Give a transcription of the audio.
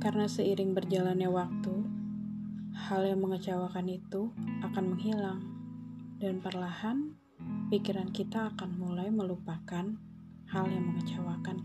Karena seiring berjalannya waktu, hal yang mengecewakan itu akan menghilang, dan perlahan pikiran kita akan mulai melupakan hal yang mengecewakan.